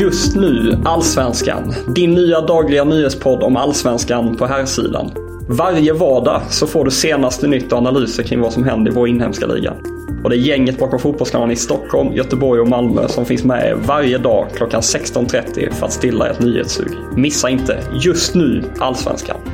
Just nu Allsvenskan, din nya dagliga nyhetspodd om Allsvenskan på här sidan. Varje vardag så får du senaste nytt och analyser kring vad som händer i vår inhemska liga. Och det är gänget bakom Fotbollskanalen i Stockholm, Göteborg och Malmö som finns med er varje dag klockan 16.30 för att stilla ert nyhetssug. Missa inte Just nu Allsvenskan.